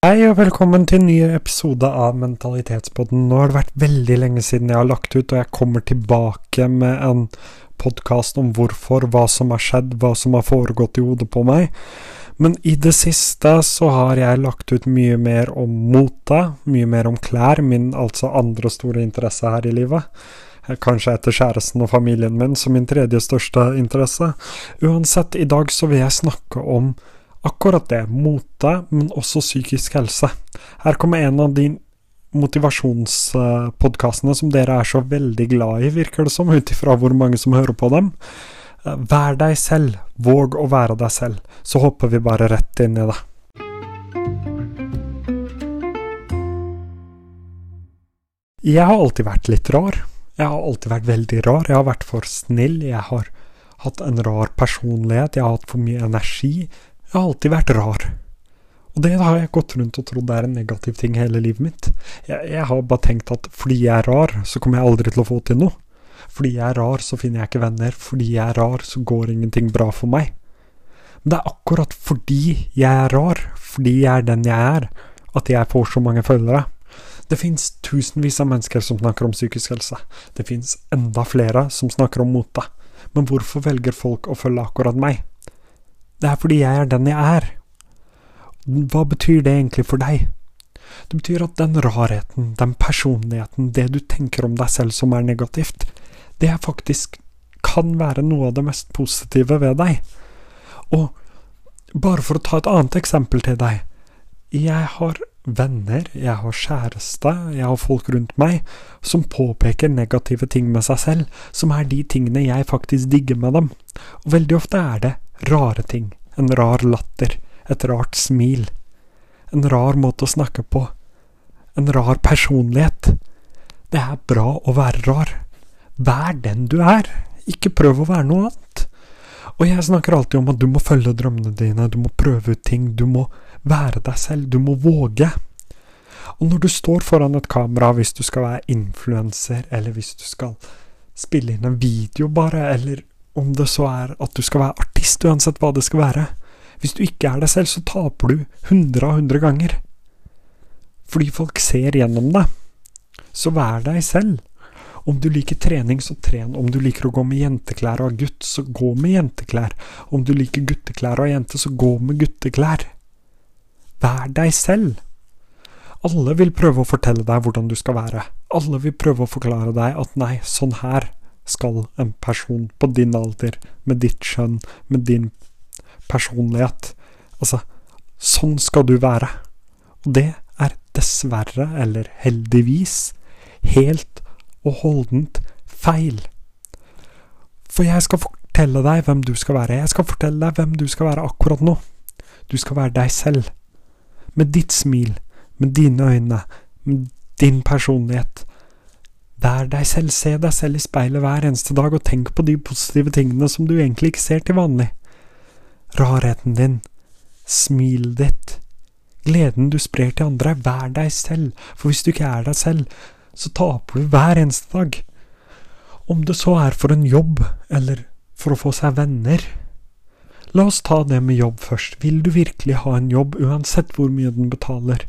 Hei og velkommen til en ny episode av Mentalitetspodden. Nå har det vært veldig lenge siden jeg har lagt ut, og jeg kommer tilbake med en podkast om hvorfor, hva som har skjedd, hva som har foregått i hodet på meg. Men i det siste så har jeg lagt ut mye mer om mote, mye mer om klær, min altså andre store interesse her i livet. Kanskje etter kjæresten og familien min som min tredje største interesse. Uansett, i dag så vil jeg snakke om akkurat det, mote, men også psykisk helse. Her kommer en av de motivasjonspodkastene som dere er så veldig glad i, virker det som, ut ifra hvor mange som hører på dem. Eh, vær deg selv, våg å være deg selv. Så hopper vi bare rett inn i det. Jeg har alltid vært litt rar. Jeg har alltid vært veldig rar. Jeg har vært for snill. Jeg har hatt en rar personlighet. Jeg har hatt for mye energi. Jeg har alltid vært rar. Og det har jeg gått rundt og trodd er en negativ ting hele livet mitt. Jeg, jeg, har bare tenkt at fordi jeg er rar, så kommer jeg aldri til å få til noe. Fordi jeg er rar, så finner jeg ikke venner. Fordi jeg er rar, så går ingenting bra for meg. Men det er akkurat fordi jeg er rar, fordi jeg er den jeg er, at jeg får så mange følgere. Det fins tusenvis av mennesker som snakker om psykisk helse. Det fins enda flere som snakker om mote. Men hvorfor velger folk å følge akkurat meg? Det er fordi jeg er den jeg er. Hva betyr det egentlig for deg? Det betyr at den rarheten, den personligheten, det du tenker om deg selv som er negativt, det er faktisk kan være noe av det mest positive ved deg. Og bare for å ta et annet eksempel til deg. Jeg har venner, jeg har kjæreste, jeg har folk rundt meg som påpeker negative ting med seg selv, som er de tingene jeg faktisk digger med dem. Og veldig ofte er det rare ting. En rar latter. Et rart smil. En rar måte å snakke på. En rar personlighet. Det er bra å være rar. Vær den du er. Ikke prøv å være noe annet. Og jeg snakker alltid om at du må følge drømmene dine, du må prøve ut ting, du må være deg selv, du må våge. Og når du står foran et kamera, hvis du skal være influenser, eller hvis du skal spille inn en video bare, eller om det så er at du skal være artist, uansett hva det skal være. Hvis du ikke er deg selv, så taper du hundre av hundre ganger. Fordi folk ser gjennom deg. Så vær deg selv. Om du liker trening, så tren. Om du liker å gå med jenteklær og er gutt, så gå med jenteklær. Om du liker gutteklær og er jente, så gå med gutteklær. Vær deg selv. Alle vil prøve å fortelle deg hvordan du skal være. Alle vil prøve å forklare deg at nei, sånn her skal en person på din alder, med ditt skjønn, med din personlighet Altså, sånn skal du være. Og det er dessverre, eller heldigvis, helt og holdent feil. For jeg skal fortelle deg hvem du skal være. Jeg skal fortelle deg hvem du skal være akkurat nå. Du skal være deg selv. Med ditt smil, med dine øyne, med din personlighet, Vær deg selv, se deg selv i speilet hver eneste dag, og tenk på de positive tingene som du egentlig ikke ser til vanlig. Rarheten din, smilet ditt, gleden du sprer til andre, vær deg selv, for hvis du ikke er deg selv, så taper du hver eneste dag. Om det så er for en jobb, eller for å få seg venner. La oss ta det med jobb først. Vil du virkelig ha en jobb, uansett hvor mye den betaler,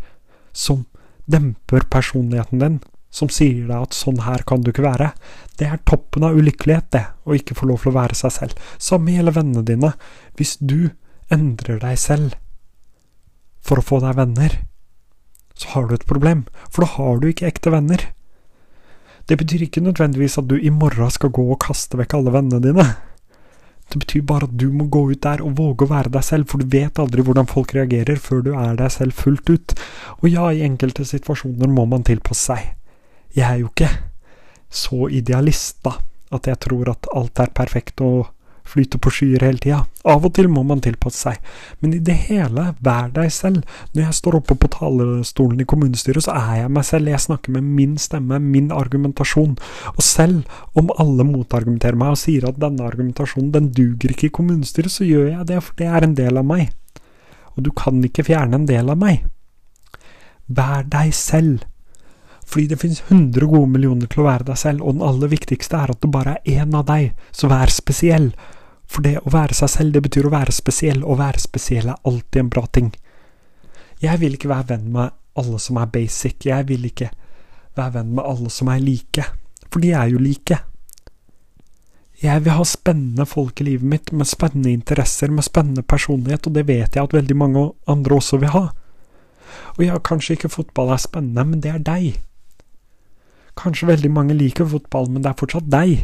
som demper personligheten din? som sier deg at sånn her kan du ikke være. Det er toppen av ulykkelighet, det, å ikke få lov til å være seg selv. Samme gjelder vennene dine. Hvis du endrer deg selv for å få deg venner, så har du et problem, for da har du ikke ekte venner. Det betyr ikke nødvendigvis at du i morgen skal gå og kaste vekk alle vennene dine. Det betyr bare at du må gå ut der og våge å være deg selv, for du vet aldri hvordan folk reagerer før du er deg selv fullt ut. Og ja, i enkelte situasjoner må man tilpasse seg. Jeg er jo ikke så idealist, da, at jeg tror at alt er perfekt og flyter på skyer hele tida. Av og til må man tilpasse seg, men i det hele, vær deg selv. Når jeg står oppe på talerstolen i kommunestyret, så er jeg meg selv. Jeg snakker med min stemme, min argumentasjon. Og selv om alle motargumenterer meg og sier at denne argumentasjonen den duger ikke i kommunestyret, så gjør jeg det, for det er en del av meg. Og du kan ikke fjerne en del av meg. Vær deg selv. Fordi det finnes 100 gode millioner til å være deg selv, og den aller viktigste er at det bare er én av deg, så vær spesiell. For det å være seg selv, det betyr å være spesiell, og å være spesiell er alltid en bra ting. Jeg vil ikke være venn med alle som er basic. Jeg vil ikke være venn med alle som er like. For de er jo like. Jeg vil ha spennende folk i livet mitt, med spennende interesser, med spennende personlighet, og det vet jeg at veldig mange andre også vil ha. Og ja, kanskje ikke fotball er spennende, men det er deg. Kanskje veldig mange liker fotball, men det er fortsatt deg.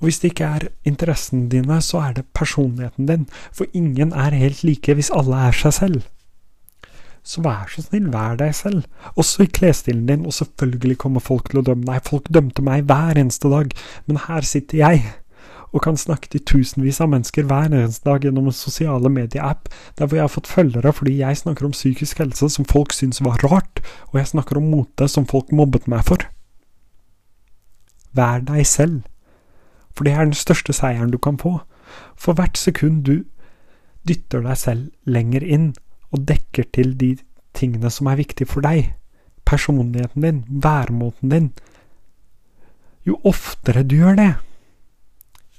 Og hvis det ikke er interessene dine, så er det personligheten din, for ingen er helt like hvis alle er seg selv. Så vær så snill, vær deg selv, også i klesstilen din, og selvfølgelig kommer folk til å dømme deg, folk dømte meg hver eneste dag, men her sitter jeg og kan snakke til tusenvis av mennesker hver eneste dag gjennom en sosiale medieapp, der hvor jeg har fått følgere fordi jeg snakker om psykisk helse som folk syns var rart, og jeg snakker om mote som folk mobbet meg for. Vær deg selv, for det er den største seieren du kan få. For hvert sekund du dytter deg selv lenger inn, og dekker til de tingene som er viktige for deg, personligheten din, væremåten din, jo oftere du gjør det,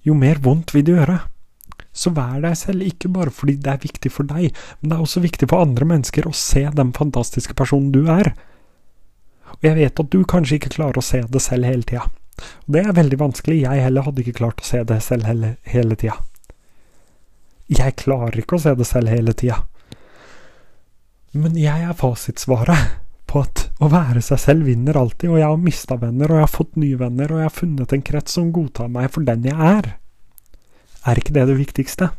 jo mer vondt vil det gjøre. Så vær deg selv, ikke bare fordi det er viktig for deg, men det er også viktig for andre mennesker å se den fantastiske personen du er. Og jeg vet at du kanskje ikke klarer å se det selv hele tida. Det er veldig vanskelig, jeg heller hadde ikke klart å se det selv hele, hele tida. Jeg klarer ikke å se det selv hele tida. Men jeg er fasitsvaret på at å være seg selv vinner alltid, og jeg har mista venner, og jeg har fått nye venner, og jeg har funnet en krets som godtar meg for den jeg er. Er ikke det det viktigste?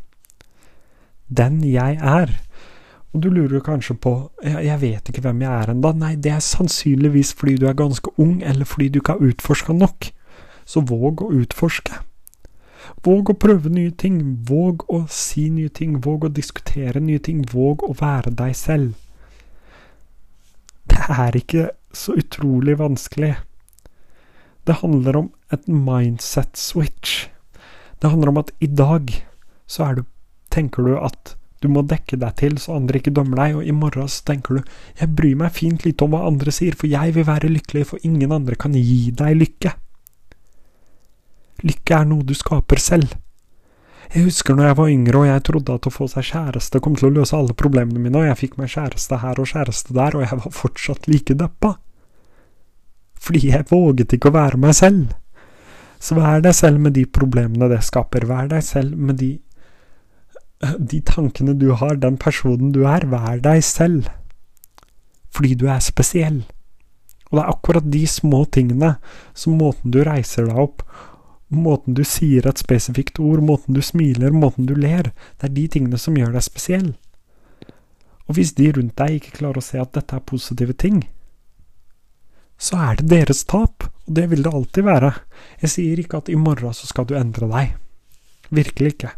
Den jeg er. Og du lurer kanskje på jeg, vet ikke hvem jeg er ennå. Nei, det er sannsynligvis fordi du er ganske ung, eller fordi du ikke har utforska nok. Så våg å utforske. Våg å prøve nye ting, våg å si nye ting, våg å diskutere nye ting, våg å være deg selv. Det er ikke så utrolig vanskelig. Det handler om et mindset switch. Det handler om at i dag så du, tenker du at du må dekke deg til så andre ikke dømmer deg, og i morgen så tenker du jeg bryr meg fint lite om hva andre sier, for jeg vil være lykkelig, for ingen andre kan gi deg lykke. Lykke er noe du skaper selv. Jeg husker når jeg var yngre og jeg trodde at å få seg kjæreste kom til å løse alle problemene mine, og jeg fikk meg kjæreste her og kjæreste der, og jeg var fortsatt like deppa. Fordi jeg våget ikke å være meg selv. Så vær deg selv med de problemene det skaper, vær deg selv med de, de tankene du har, den personen du er, vær deg selv. Fordi du er spesiell. Og det er akkurat de små tingene, som måten du reiser deg opp, Måten du sier et spesifikt ord, måten du smiler, måten du ler, det er de tingene som gjør deg spesiell. Og hvis de rundt deg ikke klarer å se at dette er positive ting, så er det deres tap, og det vil det alltid være. Jeg sier ikke at i morgen så skal du endre deg. Virkelig ikke.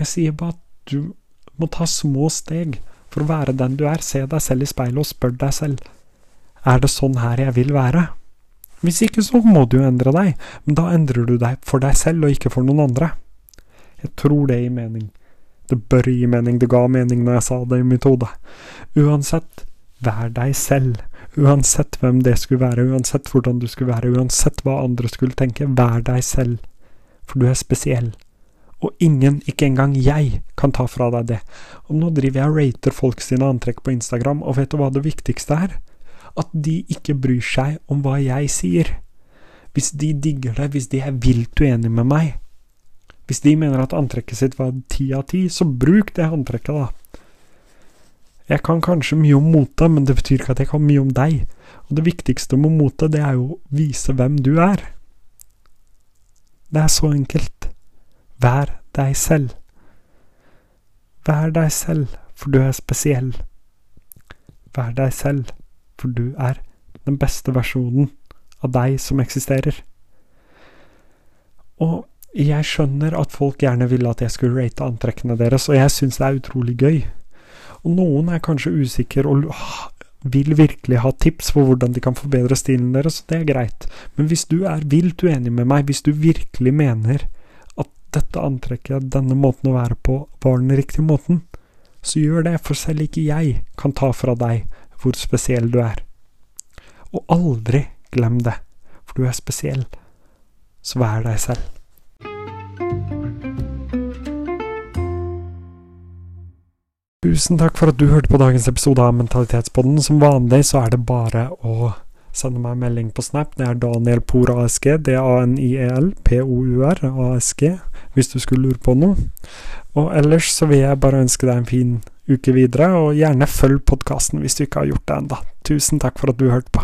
Jeg sier bare at du må ta små steg for å være den du er. Se deg selv i speilet og spør deg selv er det sånn her jeg vil være. Hvis ikke så må du jo endre deg, men da endrer du deg for deg selv og ikke for noen andre. Jeg tror det gir mening. Det bør gi mening, det ga mening når jeg sa det i mitt hode. Uansett, vær deg selv. Uansett hvem det skulle være, uansett hvordan du skulle være, uansett hva andre skulle tenke, vær deg selv. For du er spesiell. Og ingen, ikke engang jeg, kan ta fra deg det. Og nå driver jeg og rater folk sine antrekk på Instagram, og vet du hva det viktigste er? at de ikke bryr seg om hva jeg sier. Hvis de digger det, hvis de er vilt uenige med meg, hvis de mener at antrekket sitt var ti av ti, så bruk det antrekket, da. Jeg kan kanskje mye om mote, men det betyr ikke at jeg kan mye om deg. Og det viktigste med mote, det er jo å vise hvem du er. Det er så enkelt. Vær deg selv. Vær deg selv, for du er spesiell. Vær deg selv for du er den beste versjonen av deg som eksisterer. Og jeg skjønner at folk gjerne ville at jeg skulle rate antrekkene deres, og jeg syns det er utrolig gøy. Og noen er kanskje usikre og vil virkelig ha tips på hvordan de kan forbedre stilen deres, og det er greit. Men hvis du er vilt uenig med meg, hvis du virkelig mener dette antrekket, denne måten å være på, var den riktige måten, så gjør det, for selv ikke jeg kan ta fra deg hvor spesiell du er. Og aldri glem det, for du er spesiell. Så vær deg selv. Tusen takk for at du hørte på dagens episode av Mentalitetspodden. Som vanlig så er det bare å sende meg en melding på Snap. Det er Daniel Por ASG, D-a-n-i-e-l-p-o-u-r-a-s-g. hvis du skulle lure på noe. Og ellers så vil jeg bare ønske deg en fin uke videre, og gjerne følg podkasten hvis du ikke har gjort det ennå. Tusen takk for at du hørte på.